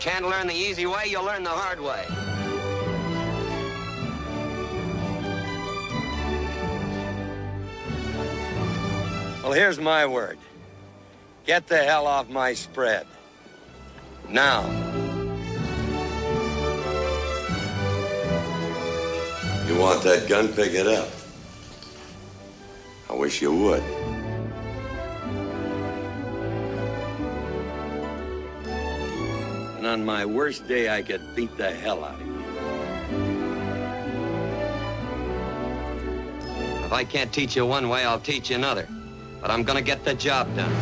can't learn the easy way, you'll learn the hard way. Well, here's my word. Get the hell off my spread. Now. You want that gun? Pick it up. I wish you would. On my worst day, I could beat the hell out of you. If I can't teach you one way, I'll teach you another. But I'm gonna get the job done.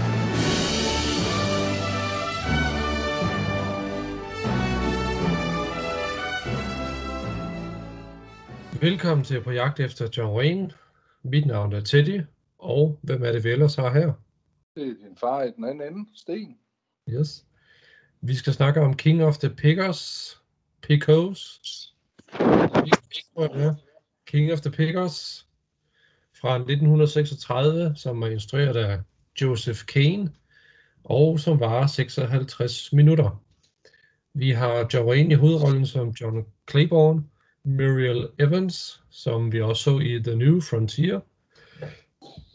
Velkommen til På jagt efter John Wayne. Mit navn er Teddy, og hvem er det vi ellers har her? Det er din far i den anden ende, Sten. Yes. Vi skal snakke om King of the Pickers. Pickos. King of the Pickers fra 1936, som er instrueret af Joseph Kane, og som varer 56 minutter. Vi har John Wayne i hovedrollen som John Claiborne, Muriel Evans, som vi også så i The New Frontier.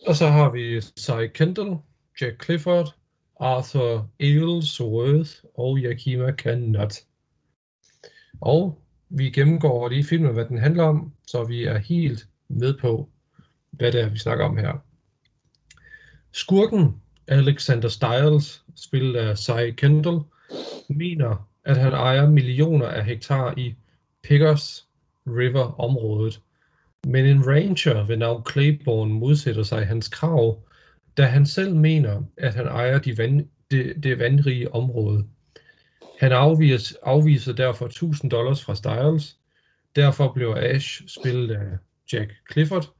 Og så har vi Cy Kendall, Jack Clifford, Arthur Aylesworth og Yakima Cannot. Og vi gennemgår lige filmen, hvad den handler om, så vi er helt med på, hvad det er, vi snakker om her. Skurken, Alexander Stiles, spillet af Cy Kendall, mener, at han ejer millioner af hektar i Pickers River-området. Men en ranger ved navn Claiborne modsætter sig hans krav, da han selv mener, at han ejer de vand, det, det vandrige område. Han afviser, afviser derfor 1000 dollars fra Styles. Derfor bliver Ash, spillet af Jack Clifford,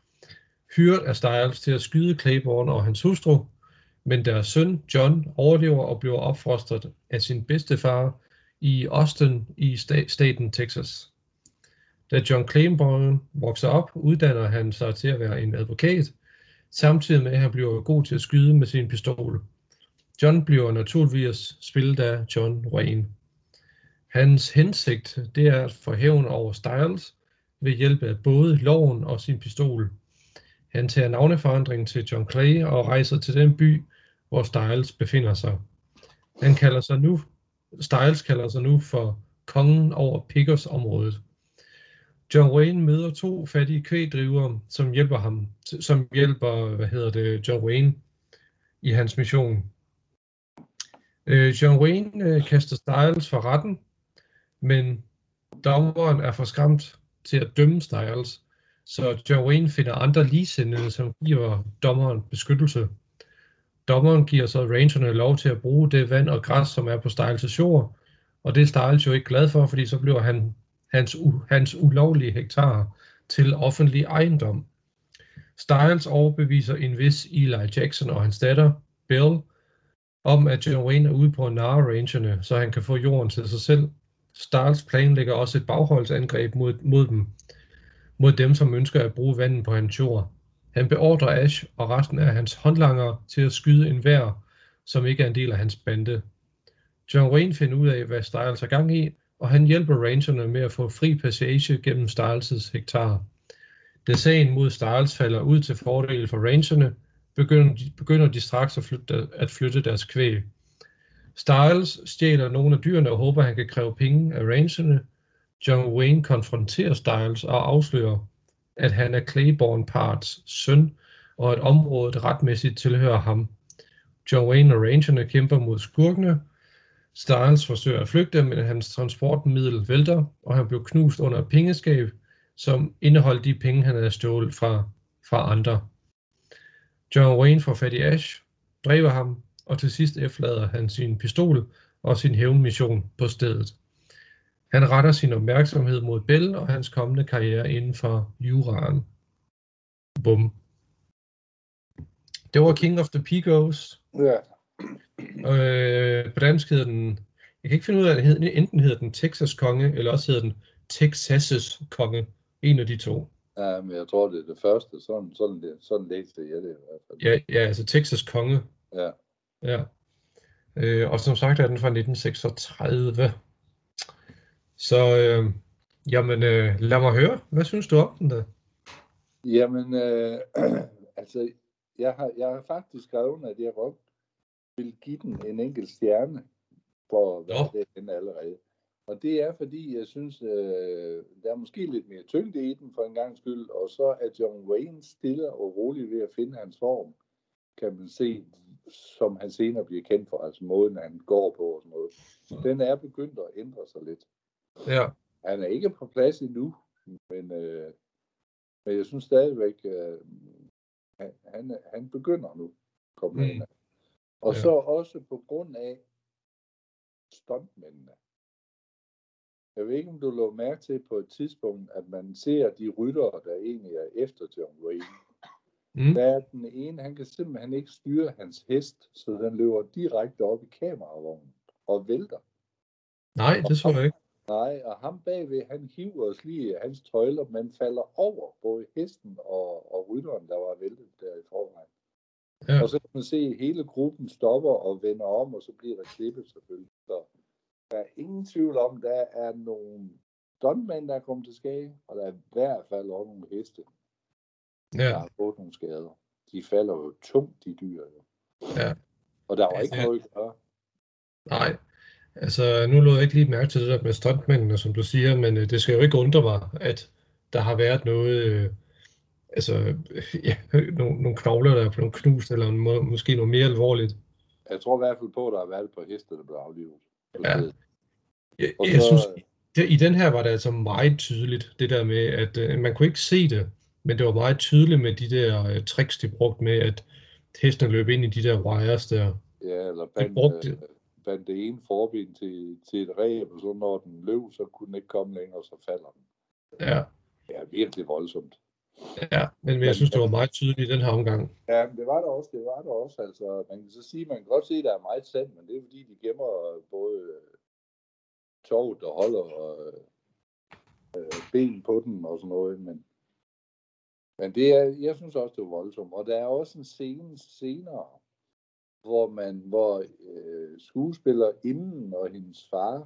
hyret af Styles til at skyde Claiborne og hans hustru, men deres søn John overlever og bliver opfostret af sin bedstefar i Austin i staten Texas. Da John Claiborne vokser op, uddanner han sig til at være en advokat, samtidig med at han bliver god til at skyde med sin pistol. John bliver naturligvis spillet af John Wayne. Hans hensigt det er at få hævn over Styles ved hjælp af både loven og sin pistol. Han tager navneforandring til John Clay og rejser til den by, hvor Styles befinder sig. Han kalder sig nu, Styles kalder sig nu for kongen over Pickers området. John Wayne møder to fattige kvægdrivere, som hjælper ham, som hjælper, hvad hedder det, John Wayne i hans mission. Øh, John Wayne øh, kaster Styles for retten, men dommeren er for skræmt til at dømme Styles, så John Wayne finder andre ligesindede, som giver dommeren beskyttelse. Dommeren giver så rangerne lov til at bruge det vand og græs, som er på Styles' jord, og det er Styles jo ikke glad for, fordi så bliver han hans, hans ulovlige hektar til offentlig ejendom. Styles overbeviser en vis Eli Jackson og hans datter, Bill, om at John Wayne er ude på Nara-rangerne, så han kan få jorden til sig selv. Styles planlægger også et bagholdsangreb mod, mod dem, mod dem, som ønsker at bruge vandet på hans jord. Han beordrer Ash og resten af hans håndlanger til at skyde en vær, som ikke er en del af hans bande. John Wayne finder ud af, hvad Styles er gang i, og han hjælper rangerne med at få fri passage gennem Styles' hektar. Da sagen mod Styles falder ud til fordel for rangerne, begynder de, begynder de straks at flytte, at flytte deres kvæg. Styles stjæler nogle af dyrene og håber, han kan kræve penge af rangerne. John Wayne konfronterer Styles og afslører, at han er Claiborne Parts søn, og at området retmæssigt tilhører ham. John Wayne og rangerne kæmper mod skurkene, Styles forsøger at flygte, men hans transportmiddel vælter, og han bliver knust under et pengeskab, som indeholdt de penge, han havde stjålet fra, fra andre. John Wayne får fat i Ash, dræber ham, og til sidst efterlader han sin pistol og sin hævnmission på stedet. Han retter sin opmærksomhed mod Bell og hans kommende karriere inden for juraen. Bum. Det var King of the Pigos. Ja. Øh, på dansk hedder den, jeg kan ikke finde ud af, at enten hedder den Texas konge, eller også hedder den Texas' konge. En af de to. Ja, men jeg tror, det er det første. Sådan, sådan, det, sådan læste jeg det i hvert fald. Ja, ja altså Texas konge. Ja. Ja. Øh, og som sagt er den fra 1936. Så øh, jamen, øh, lad mig høre. Hvad synes du om den der? Jamen, øh, altså, jeg har, jeg har faktisk skrevet, at jeg godt vil give den en enkelt stjerne for at være Nå. den allerede. Og det er, fordi jeg synes, øh, der er måske lidt mere tyngde i den for en gang skyld, og så er John Wayne stille og rolig ved at finde hans form, kan man se, som han senere bliver kendt for, altså måden, han går på og sådan noget. Den er begyndt at ændre sig lidt. Ja, Han er ikke på plads endnu, men, øh, men jeg synes stadigvæk, øh, han, han, han begynder nu komme Mm. mm. ind. Og Ja. så også på grund af stuntmændene. Jeg ved ikke, om du lå mærke til på et tidspunkt, at man ser de ryttere, der egentlig er efter John Wayne. Mm. Der er den ene, han kan simpelthen ikke styre hans hest, så den løber direkte op i kameravognen og vælter. nej, det så jeg ikke. Nej, og ham bagved, han hiver os lige hans tøjler, men falder over både hesten og, og rytteren, der var væltet der i forvejen. Ja. Og så kan man se, at hele gruppen stopper og vender om, og så bliver der klippet selvfølgelig. Så der er ingen tvivl om, der er nogle stuntmænd, der er kommet til skade, og der er i hvert fald også nogle heste, der Ja, har fået nogle skader. De falder jo tungt, de dyr. Jo. Ja. Og der var Altså, ikke noget at gøre. nej. Altså, nu lå jeg ikke lige mærke til det der med stuntmændene, som du siger, men øh, det skal jo ikke undre mig, at der har været noget, øh, altså, ja, nogle, nogle knogler, der er blevet knust, eller må, måske noget mere alvorligt. Jeg tror i hvert fald på, at der har været på heste, der blev aflivet. Ja. Jeg, jeg så- synes, det, i den her var det altså meget tydeligt, det der med, at øh, man kunne ikke se det, men det var meget tydeligt med de der øh, tricks, de brugte med, at hesten løb ind i de der wires der. Ja, eller De band, brugte- øh, band det ene forben til, til et ræb, og så når den løb, så kunne den ikke komme længere, og så falder den. Ja, er virkelig voldsomt ja. Men, men jeg synes, det var meget tydeligt i den her omgang. Ja, men det var der også, det var der også. Altså, man kan så sige, man kan godt se, at der er meget sand, men det er fordi, de gemmer både øh, toget og holder og øh, ben på den og sådan noget, men men det er, jeg synes også, det var voldsomt. Og der er også en scene senere, hvor man, hvor øh, skuespiller inden og hendes far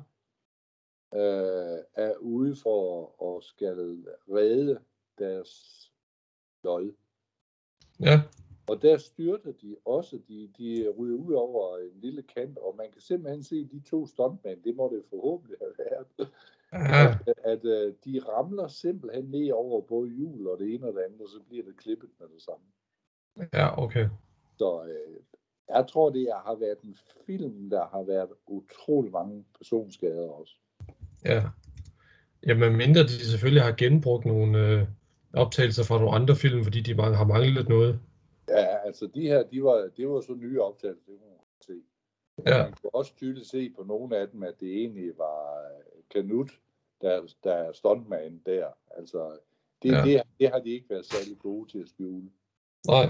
øh, er ude for at skal redde deres lod. Ja, Og der styrter de også, de, de ryger ud over en lille kant, og man kan simpelthen se de to stuntmænd, det må det forhåbentlig have været, ja, at, at uh, de ramler simpelthen ned over både hjul og det ene og det andet, og så bliver det klippet med det samme. ja, okay. Så uh, jeg tror, det har været en film, der har været utrolig mange personskader også. Ja. Jamen, mindre de selvfølgelig har genbrugt nogle øh, optagelser fra nogle andre film, fordi de har manglet noget. Ja, altså de her, de var, det var så nye optagelser, det kunne man se. Ja, Man kunne også tydeligt se på nogle af dem, at det egentlig var øh, Canut, der, der er stuntman der. Altså, det, Ja. det, det har de ikke været særlig gode til at skjule. nej,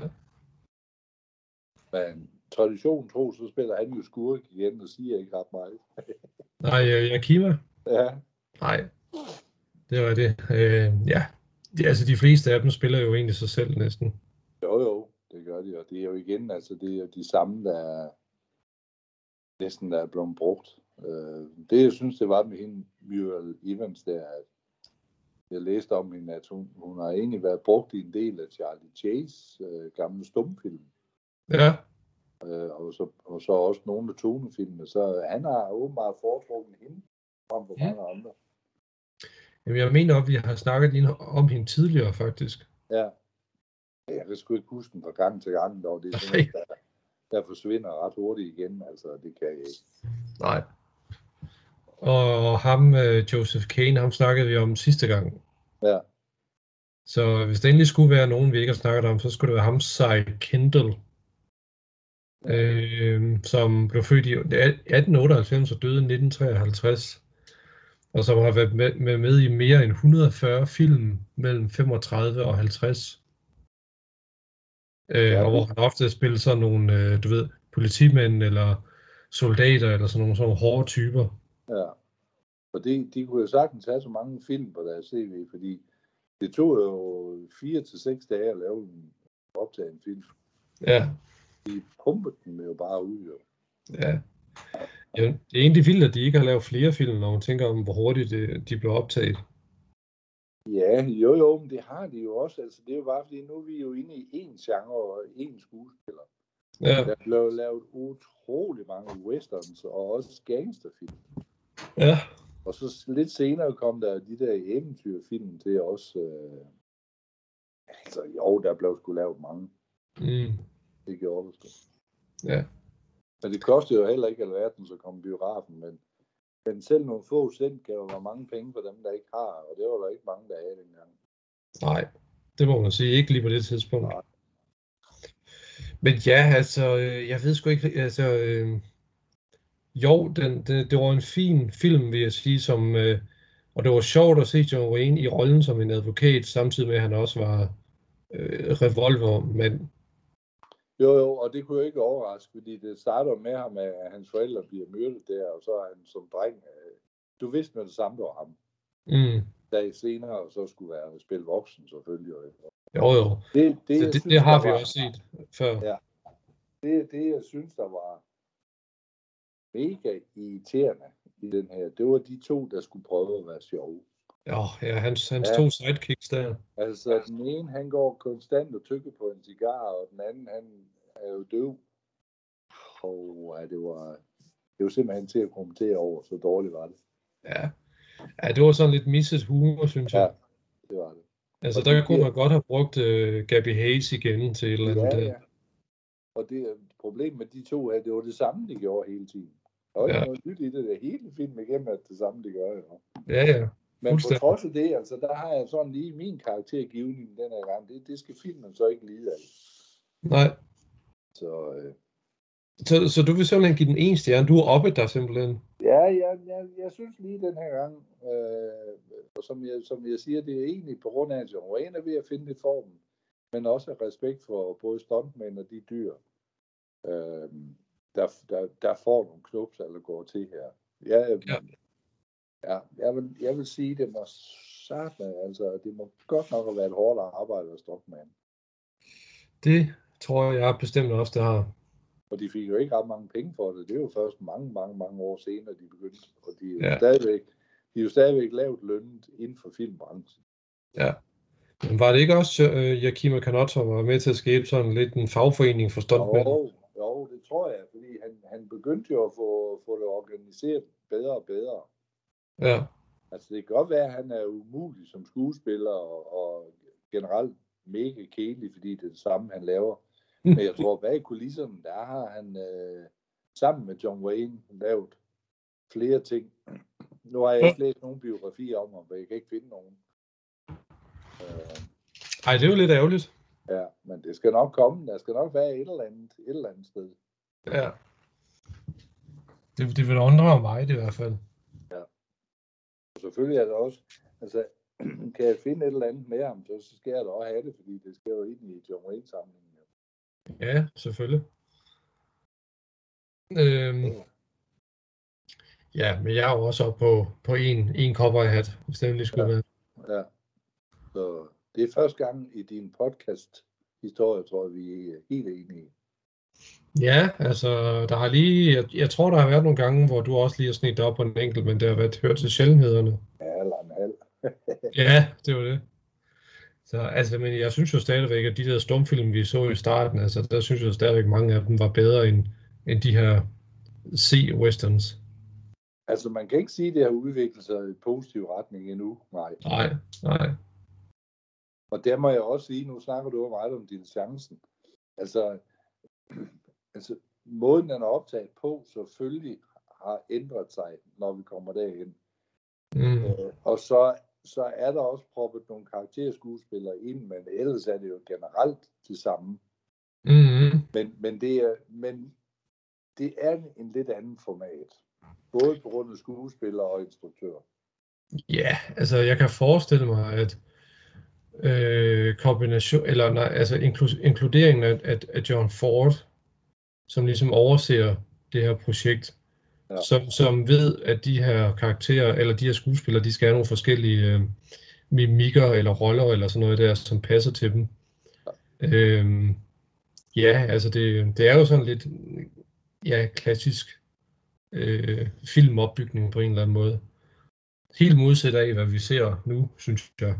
Men traditionen tro, så spiller han jo skurk igen og siger ikke ret meget. nej, øh, Yakima? Ja, Nej, det var det. Øh, ja, de, altså de fleste af dem spiller jo egentlig sig selv næsten. jo jo, det gør de, og det er jo igen, altså det er jo de samme, der er næsten der er blevet brugt. Øh, det jeg synes, det var med hende, Muriel Evans der, at jeg læste om hende, at hun, hun har egentlig været brugt i en del af Charlie Chase øh, gamle stumfilm. Ja, øh, og, så, og så også nogle af tonefilmene. Så han har åbenbart foretrukket hende frem for Ja. mange andre. Jamen, jeg mener, at vi har snakket om hende tidligere, faktisk. Ja. Jeg kan sgu ikke huske den fra gang til gang, dog. Det er sådan noget, der, der forsvinder ret hurtigt igen. Altså, det kan jeg ikke. Nej. Og ham, øh, Joseph Kane, ham snakkede vi om sidste gang. Ja, Så hvis der endelig skulle være nogen, vi ikke har snakket om, så skulle det være ham, Cy Kendall, øh, som blev født i 1898 og døde i 1953. Og som har været med, med, med i mere end 140 film mellem 35 og 50. Øh, Ja. og hvor han ofte spiller sådan nogle, øh, du ved, politimænd eller soldater eller sådan nogle, sådan nogle hårde typer. ja. Og det, de kunne jo sagtens have så mange film på deres CV, fordi det tog jo fire til seks dage at lave en optage en film. Ja, De pumpede den jo bare ud, jo. ja. Ja, det er egentlig vildt, at de ikke har lavet flere film, når man tænker om, hvor hurtigt det, de blev optaget. Ja, jo jo, men det har de jo også. Altså, det er jo bare fordi, nu er vi jo inde i én genre og én skuespiller. Ja, Der blev lavet utrolig mange westerns og også gangsterfilm. ja, Og så lidt senere kom der de der eventyrfilm til også. Øh... Altså, jo, der blev sgu lavet mange. mm, Det gjorde det sgu. ja, Men det kostede jo heller ikke alverden komme i biografen, men, men selv nogle få jo være mange penge for dem, der ikke har, og det var der ikke mange, der havde dengang. nej, det må man sige, ikke lige på det tidspunkt. Nej. Men ja, altså, øh, jeg ved sgu ikke, altså, øh, jo, den, den, det var en fin film, vil jeg sige, som, øh, og det var sjovt at se John Wayne i rollen som en advokat, samtidig med, at han også var øh, revolvermand. Jo, jo, og det kunne jo ikke overraske, fordi det starter med ham, at hans forældre bliver myrdet der, og så er han som dreng, øh, du vidste med det samme, det var ham. Mm, Dag senere, så skulle være spille voksen selvfølgelig. Og jo, jo, det, det, jeg det, synes, det har vi var- også set før. Ja. det, det, jeg synes, der var mega irriterende i den her, det var de to, der skulle prøve at være sjove. Ja, ja hans, hans Ja. to sidekicks der. Altså, den ene, han går konstant og tykker på en cigar, og den anden, han er jo døv. Og ja, det var, det var simpelthen til at kommentere over, så dårligt var det. Ja. ja, det var sådan lidt misset humor, synes jeg. Ja. Det var det. Altså, Og der det kunne man godt have brugt uh, Gabby Hayes igen til et eller andet. Ja, ja. Og det problemet med de to er, det var det samme, de gjorde hele tiden. Var ikke Ja. noget nyt i det der hele filmen igennem, at det samme, de gør. Jo. ja, ja. Men på trods af det, altså, der har jeg sådan lige min karaktergivning den her gang. Det, det skal filmen så ikke lide af. Nej. Så øh, Så, så du vil simpelthen give den en stjerne. Du er oppe der simpelthen. ja, jeg, jeg, jeg synes lige den her gang, øh, og som jeg, som jeg siger, det er egentlig på grund af, at John er ved at finde det formen, men også af respekt for både stuntmænd og de dyr, øh, der, der, der får nogle knups eller går til her. Ja, Ja. Ja. jeg, vil, jeg vil sige, det må satme, altså det må godt nok have været hårdt arbejde at stuntmand. Det tror jeg bestemt også, det har. Og de fik jo ikke ret mange penge for det. Det er jo først mange, mange, mange år senere, de begyndte. Og de er jo, Ja. stadigvæk, de er jo stadigvæk lavt lønnet inden for filmbranchen. Ja. Men var det ikke også uh, Yakima Kanotto, der var med til at skabe sådan lidt en fagforening for stuntmænd? Jo, jo, det tror jeg, fordi han, han begyndte jo at få, få det organiseret bedre og bedre. Ja. Altså det kan godt være, at han er umulig som skuespiller og, og generelt mega kedelig, fordi det er det samme, han laver. Men jeg tror, bag kulisserne, der har han øh, sammen med John Wayne lavet flere ting. Nu har jeg ikke læst nogen biografier om ham, for jeg kan ikke finde nogen. Øh, Ej, det er jo lidt ærgerligt. ja, men det skal nok komme. Der skal nok være et eller andet, et eller andet sted. Ja. Det, det vil undre mig meget i hvert fald. Selvfølgelig er der også, altså, kan jeg finde et eller andet med ham, så så skal jeg da også have det, fordi det skal jo ind i John Wayne-samlingen. jo. Ja, selvfølgelig. Øhm, ja, men jeg er jo også oppe på, på en, en cowboy-hat, hvis det endelig skulle Ja. være. Ja. Så det er første gang i din podcast historie, tror jeg, vi er helt enige. Ja, altså, der har lige, jeg, jeg tror, der har været nogle gange, hvor du også lige har snedt op på en enkelt, men det har været hørt til sjældenhederne. Ja, eller en halv. Ja, det var det. Så, altså, men jeg synes jo stadigvæk, at de der stumfilm, vi så i starten, altså, der synes jeg stadigvæk, mange af dem var bedre end, end de her C-westerns. Altså, man kan ikke sige, at det har udviklet sig i positiv retning endnu. Nej. Nej, nej. Og der må jeg også sige, nu snakker du meget om din chancen. Altså, altså måden, den er optaget på, selvfølgelig har ændret sig, når vi kommer derhen. Mm. Øh, og så, så er der også proppet nogle karakterskuespillere ind, men ellers er det jo generelt det samme. Mm-hmm. Men, men, det, er, men det er en, lidt anden format. Både på grund af skuespillere og instruktører. Ja, altså jeg kan forestille mig, at øh, kombination, eller nej, altså inklu- inkluderingen af, af, af John Ford, som ligesom overser det her projekt, Ja. ja. som, som ved, at de her karakterer, eller de her skuespillere, de skal have nogle forskellige øh, mimikker eller roller eller sådan noget der, som passer til dem. Øhm, ja, altså det, det er jo sådan lidt ja, klassisk øh, filmopbygning på en eller anden måde. Helt modsat af, hvad vi ser nu, synes jeg.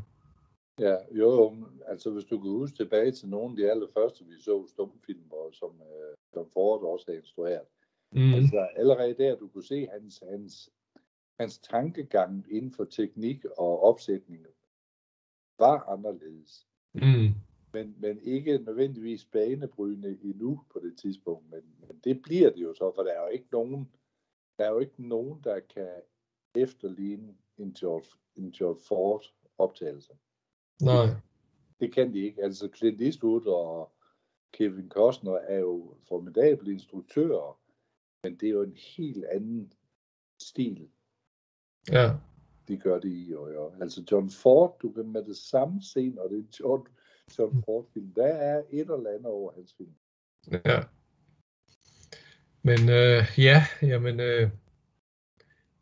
Ja, jo, altså hvis du kan huske tilbage til nogle af de allerførste, vi så stumfilm, og som øh, John Ford også har instrueret. Mm. Altså allerede der, du kunne se hans, hans, hans tankegang inden for teknik og opsætning var anderledes. Mm. Men, men ikke nødvendigvis banebrydende endnu på det tidspunkt. Men, men det bliver det jo så, for der er jo ikke nogen, der er jo ikke nogen, der kan efterligne en George, en George Ford optagelse. Nej. Det, kan de ikke. Altså Clint Eastwood og Kevin Costner er jo formidable instruktører, men det er jo en helt anden stil. Ja. De gør det i, og jo. Altså John Ford, du kan med det samme se, når det er John, John Ford film. Der er et eller andet over hans film. Ja. Men øh, ja, jamen øh,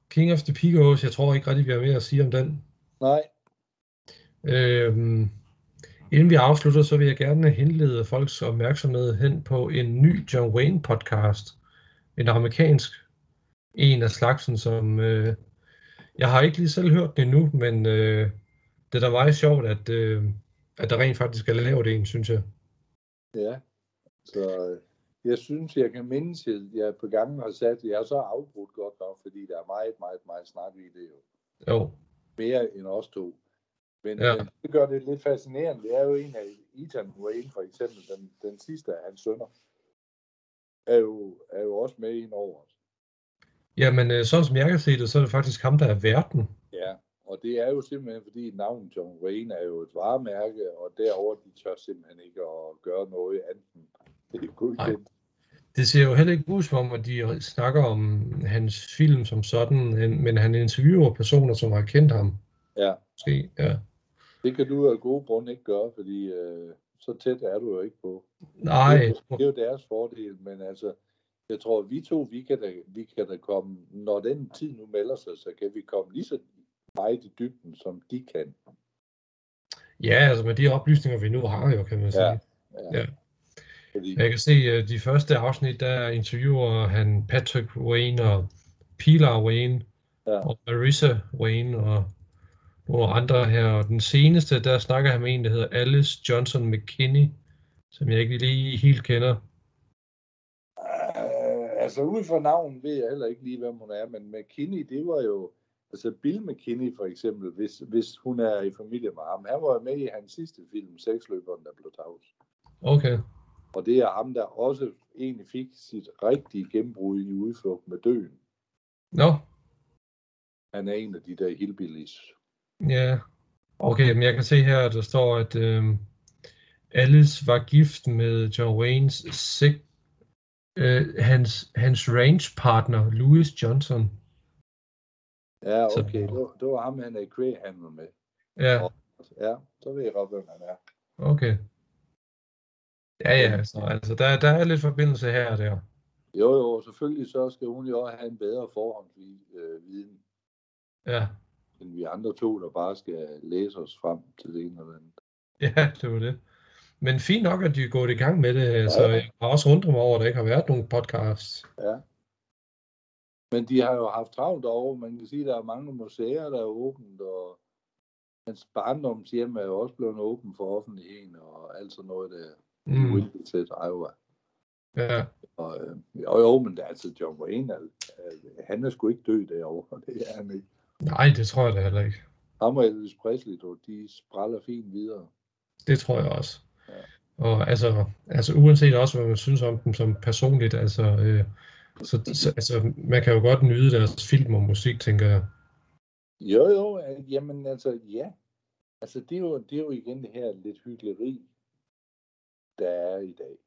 King of the Pigos, jeg tror ikke rigtig, vi har mere at sige om den. Nej. Øhm, inden vi afslutter, så vil jeg gerne henlede folks opmærksomhed hen på en ny John Wayne podcast. En amerikansk en af slagsen, som øh, jeg har ikke lige selv hørt den endnu, men øh, det er da meget sjovt, at, øh, at der rent faktisk er lavet en, synes jeg. Ja, så jeg synes, jeg kan mindes, at jeg på gangen har sat, jeg har så afbrudt godt nok, fordi der er meget, meget, meget snak i det jo. Jo. Mere end os to. Men, Ja. men det gør det lidt fascinerende. Det er jo en af Ethan Wayne, for eksempel, den, den sidste af hans sønner, er jo, er jo også med ind over os. Jamen, øh, sådan som jeg kan se det, så er det faktisk ham, der er verden. Ja, og det er jo simpelthen, fordi navnet John Wayne er jo et varemærke, og derover de tør simpelthen ikke at gøre noget andet. Det er godkendt. Det ser jo heller ikke ud som om, at de snakker om hans film som sådan, men- men han interviewer personer, som har kendt ham. Ja, Måske, ja. Det kan du af gode grunde ikke gøre, fordi øh, så tæt er du jo ikke på. Nej, Det, er det er jo deres fordel, men altså, jeg tror, vi to, vi kan, da, vi kan da komme, når den tid nu melder sig, så kan vi komme lige så meget i dybden, som de kan. ja, altså med de oplysninger, vi nu har jo, kan man sige. Ja, Ja. ja. Fordi, Jeg kan se, at de første afsnit, der interviewer han Patrick Wayne og Pilar Wayne Ja. og Marissa Wayne og nogle andre her. Og den seneste, der snakker han med en, der hedder Alice Johnson McKinney, som jeg ikke lige helt kender. øh, altså ud fra navn ved jeg heller ikke lige, hvem hun er, men McKinney, det var jo, altså Bill McKinney for eksempel, hvis, hvis hun er i familie med ham, han var med i hans sidste film, Sexløberen, der blev tavs. Okay, Og det er ham, der også egentlig fik sit rigtige gennembrud i udflugt med døden. nå, Han er en af de der hillbillies. Ja. Okay, men jeg kan se her, at der står, at øhm, Alice var gift med John Waynes sek, øh, hans, hans range partner, Louis Johnson. Ja, Så- okay. Det var, det var ham, han er i kvæghandel med. Ja, Ja, så ved jeg godt, hvem han er. okay. Ja, ja, så, altså der, der er lidt forbindelse her og der. Jo, jo, selvfølgelig så skal hun jo også have en bedre forhåndsviden, Ja, end vi andre to, der bare skal læse os frem til det ene eller andet. ja, det var det. Men fint nok, at de er gået i gang med det. Altså, Ja. jeg har også undret mig over, at der ikke har været nogen podcasts. Ja. Men de har jo haft travlt over. Man kan sige, at der er mange museer, der er åbent, og hans barndomshjem er jo også blevet åben for offentligheden, og alt sådan noget der. Mm. Wilkes, Iowa. ja, Og, øh, jo, jo, men det er altså John Wayne, er, han er sgu ikke død derovre, det er han ikke. Nej, det tror jeg da heller ikke. Ham og Elvis Presley, du, de spræller fint videre. Det tror jeg også. Ja. Og altså, altså uanset også, hvad man synes om dem som personligt, altså, øh, så, så altså, man kan jo godt nyde deres film og musik, tænker jeg. Jo, jo, jamen altså, ja. Altså, det er, jo, det er jo igen det her lidt hyggeleri, der er i dag.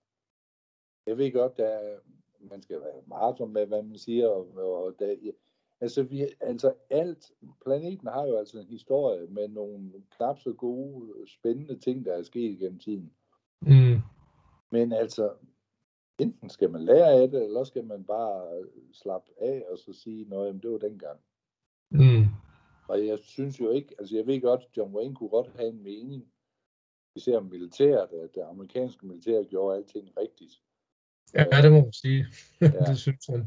Jeg ved godt, der er, man skal være meget med, hvad man siger, og, og der. Altså, vi, altså alt, planeten har jo altså en historie med nogle knap så gode, spændende ting, der er sket gennem tiden. Mm, Men altså, enten skal man lære af det, eller skal man bare slappe af og så sige, at det var dengang. mm, Og jeg synes jo ikke, altså jeg ved godt, at John Wayne kunne godt have en mening, især militæret, at det amerikanske militær gjorde alting rigtigt. ja, det må man sige. Ja. det synes jeg.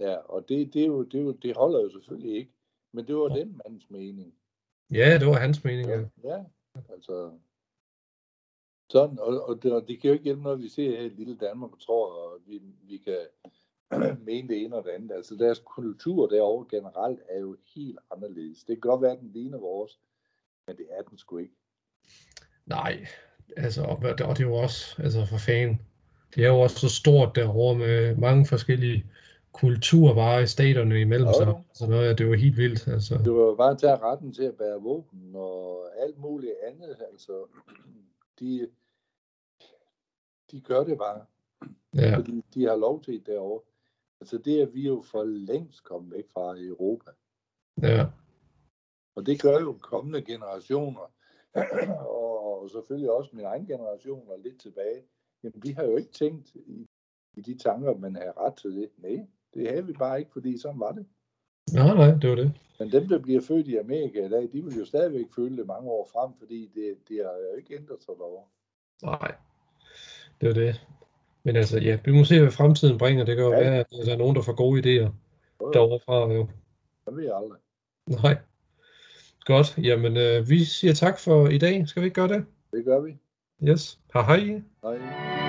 Ja, og det, det, er jo, det, er jo, det holder jo selvfølgelig ikke. Men det var den mands mening. Ja, det var hans mening. Ja. Ja, altså... Sådan, og, og, det, og det kan jo ikke hjælpe noget, vi ser her i lille Danmark og tror, at vi, vi kan mene det ene og det andet. Altså deres kultur derovre generelt er jo helt anderledes. Det kan godt være, at den ligner vores, men det er den sgu ikke. Nej, altså, og, og det er jo også, altså for fanden, det er jo også så stort derovre med mange forskellige kulturer bare i staterne imellem Ja, sig. Så noget, det var helt vildt, altså. Du var bare tage retten til at bære våben og alt muligt andet. Altså, de, de gør det bare, Ja, fordi de har lov til det derovre. Altså det er vi jo for længst kommet væk fra i Europa. ja, Og det gør jo kommende generationer, og selvfølgelig også min egen generation og lidt tilbage. Jamen, vi har jo ikke tænkt i, i de tanker, man har ret til det. Nej, det havde vi bare ikke, fordi sådan var det. nej, nej, det var det. Men dem, der bliver født i Amerika i dag, de vil jo stadigvæk føle det mange år frem, fordi det, det har jo ikke ændret sig derovre. Nej, det var det. Men altså, ja, vi må se, hvad fremtiden bringer. Det kan jo Ja. være, at der er nogen, der får gode idéer derovre fra. Jo. Det ved jeg aldrig. Nej. Godt, jamen øh, vi siger tak for i dag. Skal vi ikke gøre det? Det gør vi. Yes. Hej hej. Nej.